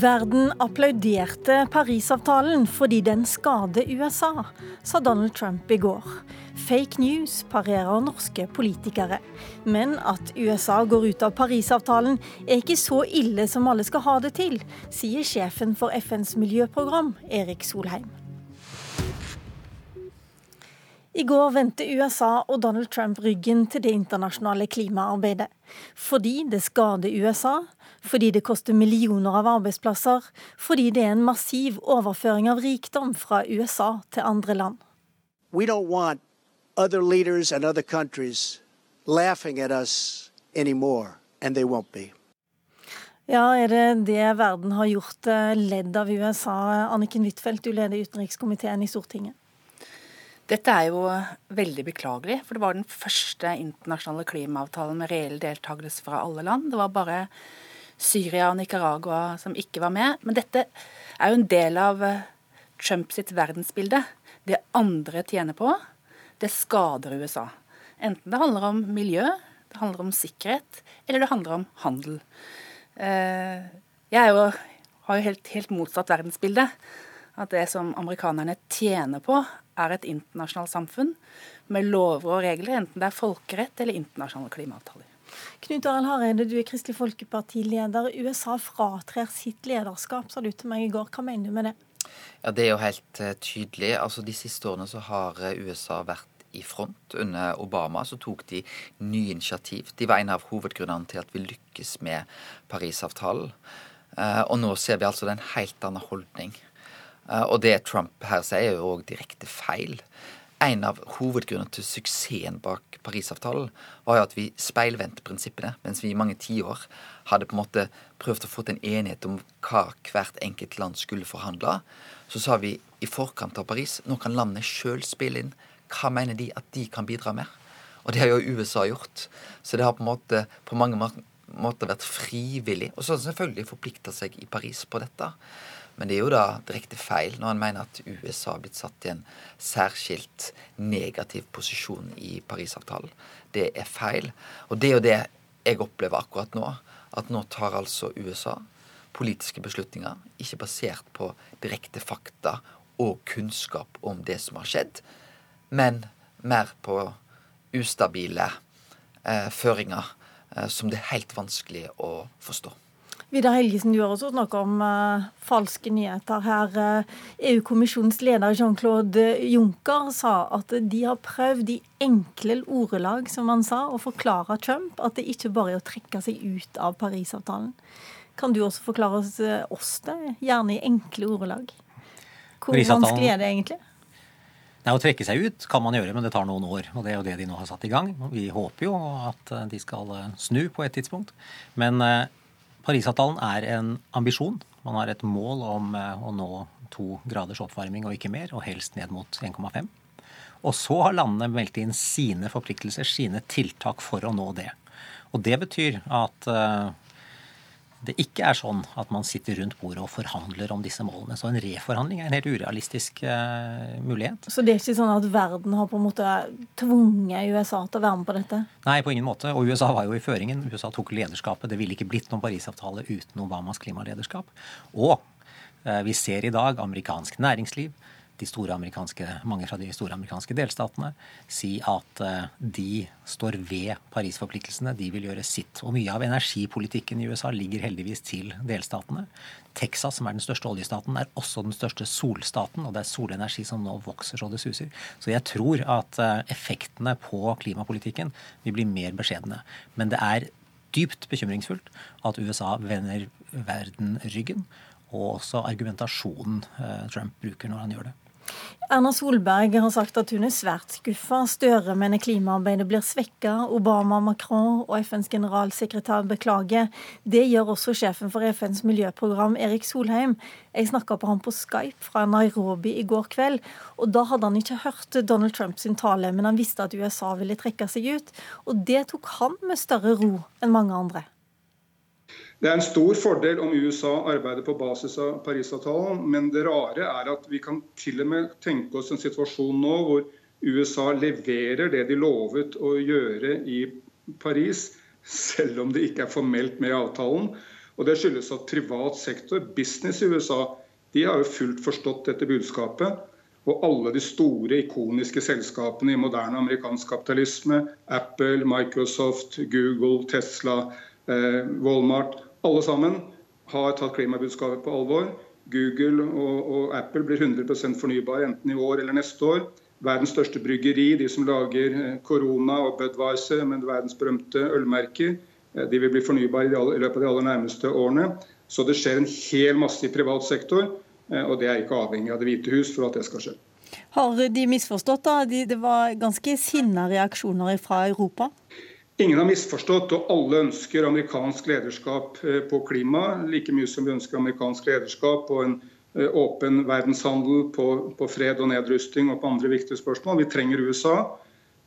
Verden applauderte Parisavtalen fordi den skader USA, sa Donald Trump i går. Fake news parerer norske politikere. Men at USA går ut av Parisavtalen er ikke så ille som alle skal ha det til, sier sjefen for FNs miljøprogram, Erik Solheim. I går vendte USA og Donald Trump ryggen til det internasjonale klimaarbeidet. Fordi det skader USA, fordi det koster millioner av arbeidsplasser, fordi det er en massiv overføring av rikdom fra USA til andre land. We don't want other leaders and other countries laughing at us anymore, and they won't be. Ja, er det det verden har gjort eh, ledd av USA? Anniken Huitfeldt, du leder utenrikskomiteen i Stortinget. Dette er jo veldig beklagelig, for det var den første internasjonale klimaavtalen med reell deltakelse fra alle land. Det var bare Syria og Nicaragua som ikke var med. Men dette er jo en del av Trump Trumps verdensbilde. Det andre tjener på, det skader USA. Enten det handler om miljø, det handler om sikkerhet, eller det handler om handel. Eh, jeg jo, har jo helt, helt motsatt verdensbilde. At det som amerikanerne tjener på, er et internasjonalt samfunn med lover og regler, enten det er folkerett eller internasjonale klimaavtaler. Knut Arild Hareide, du er Kristelig Folkeparti-leder. USA fratrer sitt lederskap, sa du til meg i går. Hva mener du med det? Ja, Det er jo helt uh, tydelig. Altså, De siste årene så har uh, USA vært i front. Under Obama så tok de nye initiativ. De var en av hovedgrunnene til at vi lykkes med Parisavtalen. Uh, og nå ser vi altså en helt annen holdning. Eh, og det Trump her sier, er jo òg direkte feil. En av hovedgrunnene til suksessen bak Parisavtalen var jo at vi speilvendte prinsippene, mens vi i mange tiår hadde på en måte prøvd å få til en enighet om hva hvert enkelt land skulle forhandle. Så sa vi i forkant av Paris nå kan landet sjøl spille inn. Hva mener de at de kan bidra med? Og det har jo USA gjort. Så det har på en måte på mange måter vært frivillig. Og så har selvfølgelig forplikta seg i Paris på dette. Men det er jo da direkte feil når han mener at USA har blitt satt i en særskilt negativ posisjon i Parisavtalen. Det er feil. Og det er jo det jeg opplever akkurat nå. At nå tar altså USA politiske beslutninger ikke basert på direkte fakta og kunnskap om det som har skjedd, men mer på ustabile eh, føringer eh, som det er helt vanskelig å forstå. Vidar Helgesen, du har også snakket om uh, falske nyheter her. Uh, EU-kommisjonens leder Jean-Claude Juncker sa at de har prøvd i enkle ordelag, som han sa, å forklare Trump at det ikke bare er å trekke seg ut av Parisavtalen. Kan du også forklare oss, uh, oss det, gjerne i enkle ordelag? Hvor vanskelig er det egentlig? Nei, Å trekke seg ut kan man gjøre, men det tar noen år. Og det er jo det de nå har satt i gang. Vi håper jo at de skal snu på et tidspunkt. Men Parisavtalen er en ambisjon. Man har et mål om eh, å nå to graders oppvarming og ikke mer, og helst ned mot 1,5. Og så har landene meldt inn sine forpliktelser, sine tiltak for å nå det. Og det betyr at uh, det ikke er sånn at man sitter rundt bordet og forhandler om disse målene. Så en reforhandling er en helt urealistisk uh, mulighet. Så det er ikke sånn at verden har på en måte tvunget USA til å være med på dette? Nei, på ingen måte. Og USA var jo i føringen. USA tok lederskapet. Det ville ikke blitt noen Parisavtale uten Obamas klimalederskap. Og uh, vi ser i dag amerikansk næringsliv de store amerikanske, mange fra de store amerikanske delstatene si at eh, de står ved Paris-forpliktelsene. De vil gjøre sitt. Og mye av energipolitikken i USA ligger heldigvis til delstatene. Texas, som er den største oljestaten, er også den største solstaten. Og det er solenergi som nå vokser så det suser. Så jeg tror at eh, effektene på klimapolitikken vil bli mer beskjedne. Men det er dypt bekymringsfullt at USA vender verden ryggen og også argumentasjonen eh, Trump bruker når han gjør det. Erna Solberg har sagt at hun er svært skuffa. Støre mener klimaarbeidet blir svekka. Obama, Macron og FNs generalsekretær beklager. Det gjør også sjefen for FNs miljøprogram, Erik Solheim. Jeg snakka på ham på Skype fra Nairobi i går kveld. og Da hadde han ikke hørt Donald Trumps tale, men han visste at USA ville trekke seg ut. Og det tok han med større ro enn mange andre. Det er en stor fordel om USA arbeider på basis av Parisavtalen, men det rare er at vi kan til og med tenke oss en situasjon nå hvor USA leverer det de lovet å gjøre i Paris, selv om det ikke er formelt med i avtalen. Og Det skyldes at privat sektor, business i USA, de har jo fullt forstått dette budskapet. Og alle de store, ikoniske selskapene i moderne amerikansk kapitalisme, Apple, Microsoft, Google, Tesla, eh, Walmart, alle sammen har tatt klimabudskapet på alvor. Google og, og Apple blir 100% fornybare enten i år eller neste år. Verdens største bryggeri, de som lager eh, Corona og Budwiser, med verdens berømte ølmerker, eh, de vil bli fornybare i, løpet av de aller nærmeste årene. Så det skjer en hel masse i privat sektor, eh, og det er ikke avhengig av Det hvite hus for at det skal skje. Har de misforstått, da? det var ganske sinna reaksjoner fra Europa? Ingen har misforstått, og alle ønsker amerikansk lederskap på klima. Like mye som vi ønsker amerikansk lederskap på en Eh, åpen verdenshandel, på, på, fred og nedrusting og på andre viktige spørsmål. Vi trenger USA.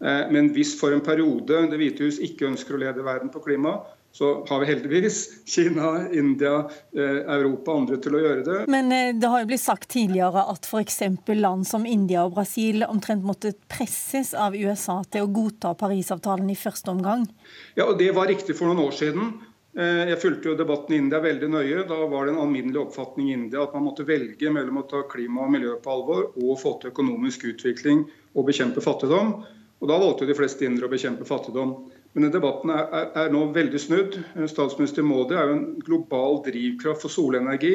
Eh, men hvis for en periode Det hvite hus ikke ønsker å lede verden på klima, så har vi heldigvis Kina, India, eh, Europa og andre til å gjøre det. Men det har jo blitt sagt tidligere at f.eks. land som India og Brasil omtrent måtte presses av USA til å godta Parisavtalen i første omgang? Ja, og Det var riktig for noen år siden. Eh, jeg fulgte jo debatten i India veldig nøye. Da var det en alminnelig oppfatning i India at man måtte velge mellom å ta klima og miljø på alvor og få til økonomisk utvikling og bekjempe fattigdom. Og Da valgte jo de fleste indere å bekjempe fattigdom. Men debatten er, er, er, nå veldig snudd. Eh, statsminister Modi er jo en global drivkraft for solenergi.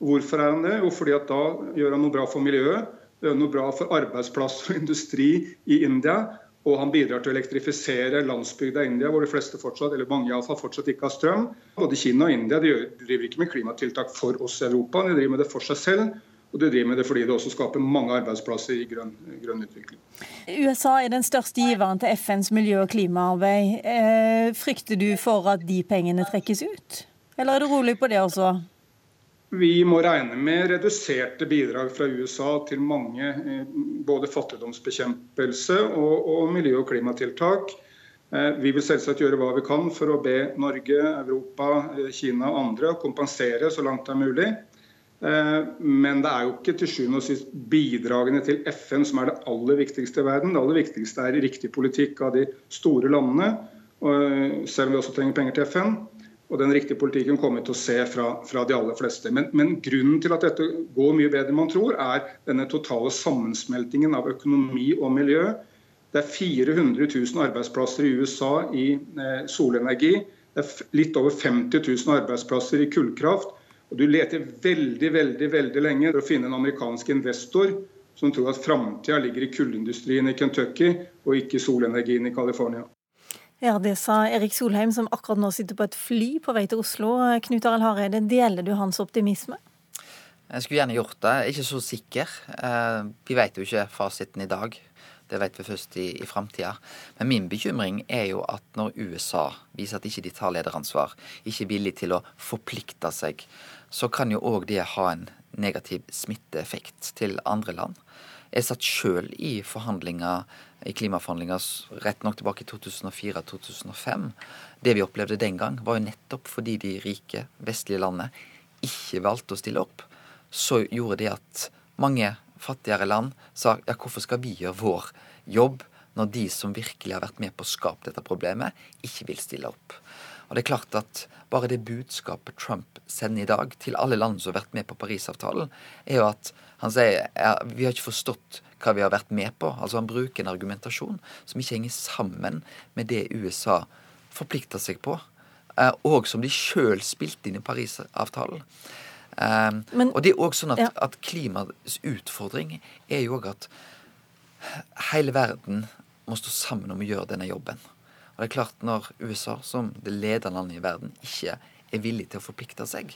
Hvorfor er han det? Jo, fordi at da gjør han noe bra for miljøet. Det gjør noe bra for arbeidsplasser og industri i India. Og han bidrar til å elektrifisere landsbygda India, hvor de fleste fortsatt, eller mange i alle fall, fortsatt ikke har strøm. Både Kina og India de driver ikke med klimatiltak for oss i Europa, de driver med det for seg selv. Og de driver med det fordi det også skaper mange arbeidsplasser i grønn, grønn utvikling. USA er den største giveren til FNs miljø- og klimaarbeid. Eh, frykter du for at de pengene trekkes ut? Eller er du rolig på det også? Vi må regne med reduserte bidrag fra USA til mange eh, både fattigdomsbekjempelse og, og miljø- og klimatiltak. Eh, vi vil selvsagt gjøre hva vi kan for å be Norge, Europa, Kina og andre kompensere så langt det er mulig. Men det er jo ikke til sjuende og sist bidragene til FN som er det aller viktigste i verden. Det aller viktigste er riktig politikk av de store landene, selv om vi også trenger penger til FN. Og den riktige politikken kommer vi til å se fra, fra de aller fleste. Men, men, grunnen til at dette går mye bedre enn man tror, er denne totale sammensmeltingen av økonomi og miljø. Det er 400 000 arbeidsplasser i USA i eh, solenergi. Det er litt over 50 000 arbeidsplasser i kullkraft. Og du leter veldig veldig, veldig lenge for å finne en amerikansk investor som tror at framtida ligger i kullindustrien i Kentucky og ikke i solenergien i California. Ja, Det sa Erik Solheim, som akkurat nå sitter på et fly på vei til Oslo. Knut Arild Hareide, deler du hans optimisme? Jeg skulle gjerne gjort det. Ikke så sikker. Eh, vi vet jo ikke fasiten i dag. Det vet vi først i, i framtida. Men min bekymring er jo at når USA viser at ikke de tar lederansvar, ikke er villig til å forplikte seg, så kan jo òg det ha en negativ smitteeffekt til andre land. Jeg satt sjøl i forhandlinger i klimaforhandlinger rett nok tilbake i 2004-2005. Det vi opplevde den gang, var jo nettopp fordi de rike vestlige landene ikke valgte å stille opp, så gjorde det at mange fattigere land sa ja, hvorfor skal vi gjøre vår jobb når de som virkelig har vært med på å skape dette problemet, ikke vil stille opp. Og det er klart at Bare det budskapet Trump sender i dag til alle land som har vært med på Parisavtalen, er jo at han sier ja, vi har ikke forstått hva vi har vært med på. Altså Han bruker en argumentasjon som ikke henger sammen med det USA forplikter seg på, eh, og som de sjøl spilte inn i Parisavtalen. Um, Men, og det er òg sånn at, ja. at klimaets utfordring er jo òg at hele verden må stå sammen om å gjøre denne jobben. Og det er klart Når USA, som det ledende landet i verden, ikke er villig til å forplikte seg,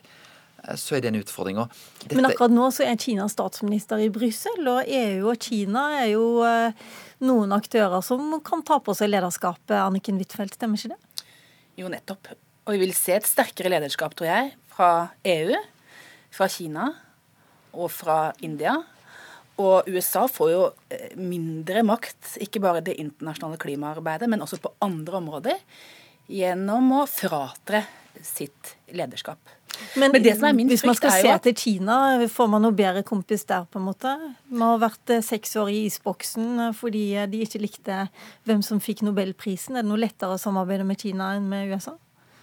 Eh, så er det en utfordring. Dette... Men akkurat nå så er Kina statsminister i Brussel, og EU og Kina er jo eh, noen aktører som kan ta på seg lederskapet. Anniken Huitfeldt, stemmer ikke det? Jo, nettopp. Og vi vil se et sterkere lederskap, tror jeg, fra EU, fra Kina og fra India. Og USA får jo eh, mindre makt, ikke bare det internasjonale klimaarbeidet, men også på andre områder, gjennom å fratre sitt lederskap. Men, Men det som min hvis man skal se at... til Kina, får man noe bedre kompis der, på en måte? Man har vært eh, seks år i isboksen eh, fordi de ikke likte hvem som fikk nobelprisen. Er det noe lettere å samarbeide med Kina enn med USA?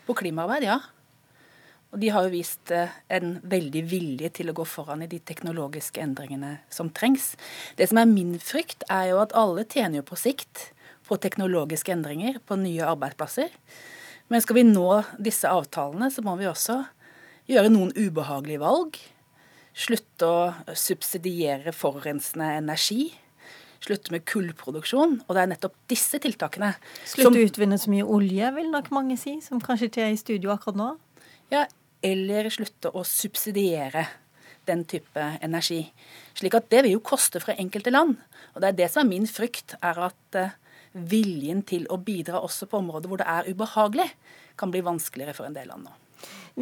På klimaarbeid, ja. Og de har jo vist eh, en veldig vilje til å gå foran i de teknologiske endringene som trengs. Det som er min frykt, er jo at alle tjener jo på sikt på teknologiske endringer, på nye arbeidsplasser. Men skal vi nå disse avtalene, så må vi også gjøre noen ubehagelige valg. Slutte å subsidiere forurensende energi. Slutte med kullproduksjon. Og det er nettopp disse tiltakene Slutte å utvinne så mye olje, vil nok mange si, som kanskje ikke er i studio akkurat nå? Ja, eller slutte å subsidiere den type energi. Slik at det vil jo koste fra enkelte land. Og det er det som er min frykt, er at eh, viljen til å bidra også på områder hvor det er ubehagelig, kan bli vanskeligere for en del land nå.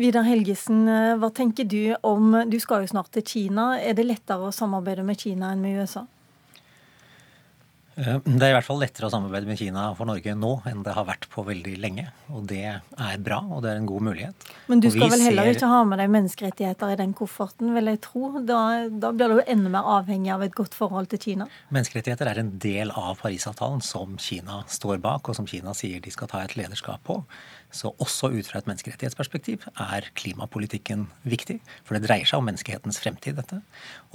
Vidar Helgesen, eh, hva tenker du om Du skal jo snart til Kina. Er det lettere å samarbeide med Kina enn med USA? Det er i hvert fall lettere å samarbeide med Kina for Norge nå enn det har vært på veldig lenge. Og det er bra, og det er en god mulighet. Men du skal vel heller ser... ikke ha med deg menneskerettigheter i den kofferten, vil jeg tro? Da, da blir du enda mer avhengig av et godt forhold til Kina? Menneskerettigheter er en del av Parisavtalen som Kina står bak, og som Kina sier de skal ta et lederskap på. Så også ut fra et menneskerettighetsperspektiv er klimapolitikken viktig. For det dreier seg om menneskehetens fremtid, dette.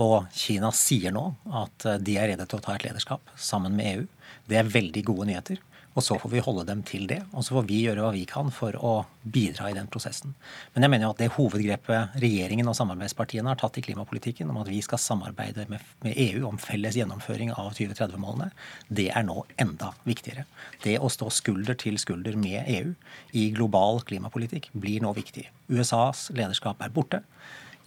Og Kina sier nå at de er rede til å ta et lederskap sammen med EU. Det er veldig gode nyheter. Og så får vi holde dem til det. Og så får vi gjøre hva vi kan for å bidra i den prosessen. Men jeg mener jo at det hovedgrepet regjeringen og samarbeidspartiene har tatt i klimapolitikken, om at vi skal samarbeide med, EU om felles gjennomføring av 2030-målene, det er nå enda viktigere. Det å stå skulder til skulder med EU i global klimapolitikk blir nå viktig. USAs lederskap er borte.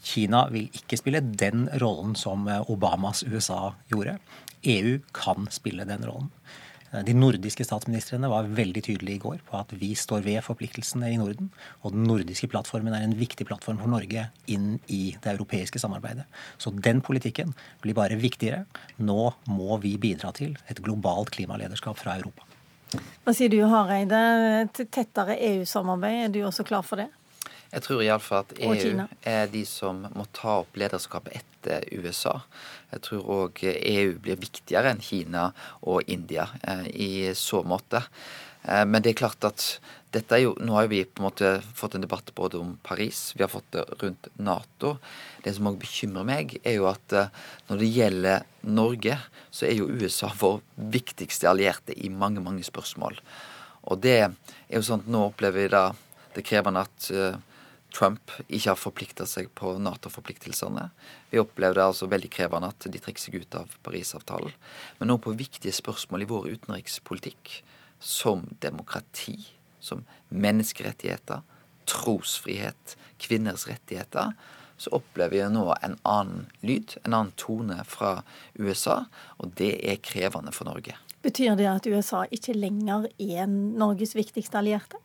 Kina vil ikke spille den rollen som Obamas USA gjorde. EU kan spille den rollen. Eh, de nordiske statsministrene var veldig tydelige i går på at vi står ved forpliktelsene i Norden. Og den nordiske plattformen er en viktig plattform for Norge inn i det europeiske samarbeidet. Så den politikken blir bare viktigere. Nå må vi bidra til et globalt klimalederskap fra Europa. Hva sier du Hareide, tettere EU-samarbeid, er du også klar for det? Jeg tror iallfall at EU er de som må ta opp lederskapet etter USA. Jeg tror òg EU blir viktigere enn Kina og India eh, i så måte. Eh, men det er klart at dette er jo, Nå har vi på en måte fått en debatt både om Paris, vi har fått det rundt Nato. Det som òg bekymrer meg, er jo at eh, når det gjelder Norge, så er jo USA vår viktigste allierte i mange, mange spørsmål. Og det er jo sånn at nå opplever vi da det krevende at Trump ikke har forplikta seg på Nato-forpliktelsene. Vi opplever det altså veldig krevende at de trekker seg ut av Parisavtalen. Men nå på viktige spørsmål i vår utenrikspolitikk, som demokrati, som menneskerettigheter, trosfrihet, kvinners rettigheter, så opplever vi nå en annen lyd, en annen tone fra USA, og det er krevende for Norge. Betyr det at USA ikke lenger er Norges viktigste allierte?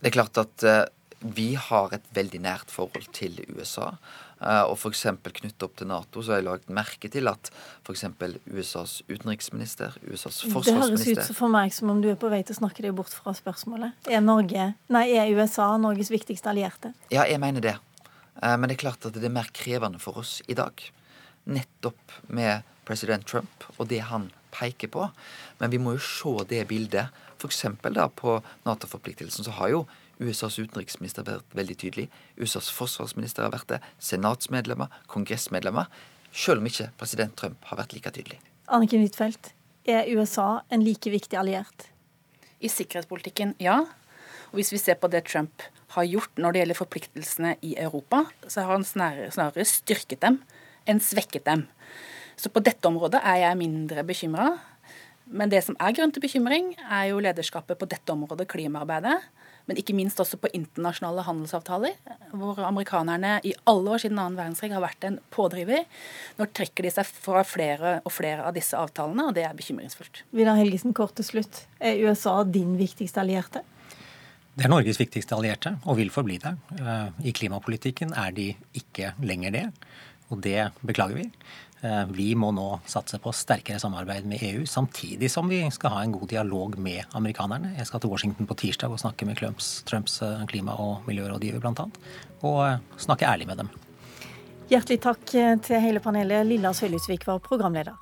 Det er klart at eh, vi har et veldig nært forhold til USA. Eh, og f.eks. knyttet opp til Nato, så har jeg lagt merke til at f.eks. USAs utenriksminister, USAs forsvarsminister Det høres ut for meg som om du er på vei til å snakke deg bort fra spørsmålet. Er, Norge, nei, er USA Norges viktigste allierte? Ja, jeg mener det. Eh, men det er klart at det er mer krevende for oss i dag. Nettopp med president Trump og det han peker på. Men vi må jo se det bildet. F.eks. på Nato-forpliktelsen så har jo USAs utenriksminister har vært veldig tydelig. USAs forsvarsminister har vært det. Senatsmedlemmer, kongressmedlemmer. Selv om ikke president Trump har vært like tydelig. Anniken Huitfeldt, er USA en like viktig alliert? I sikkerhetspolitikken, ja. Og hvis vi ser på det Trump har gjort når det gjelder forpliktelsene i Europa, så har han snarere, snarere styrket dem enn svekket dem. Så på dette området er jeg mindre bekymra. Men det som er grunn til bekymring, er jo lederskapet på dette området, klimaarbeidet men ikke minst også på internasjonale handelsavtaler, hvor amerikanerne i alle år siden annen verdenskrig har vært en pådriver. Nå trekker de seg fra flere og flere av disse avtalene, og det er bekymringsfullt. Vidar Helgesen, kort til slutt. Er USA din viktigste allierte? Det er Norges viktigste allierte, og vil forbli det. Eh, I klimapolitikken er de ikke lenger det, og det beklager vi. Eh, vi må nå satse på sterkere samarbeid med EU, samtidig som vi skal ha en god dialog med amerikanerne. Jeg skal til Washington på tirsdag og snakke med Trumps, Trumps eh, klima- og miljørådgiver bl.a. Og eh, snakke ærlig med dem. Hjertelig takk til hele panelet. Lilla Sølhusvik var programleder.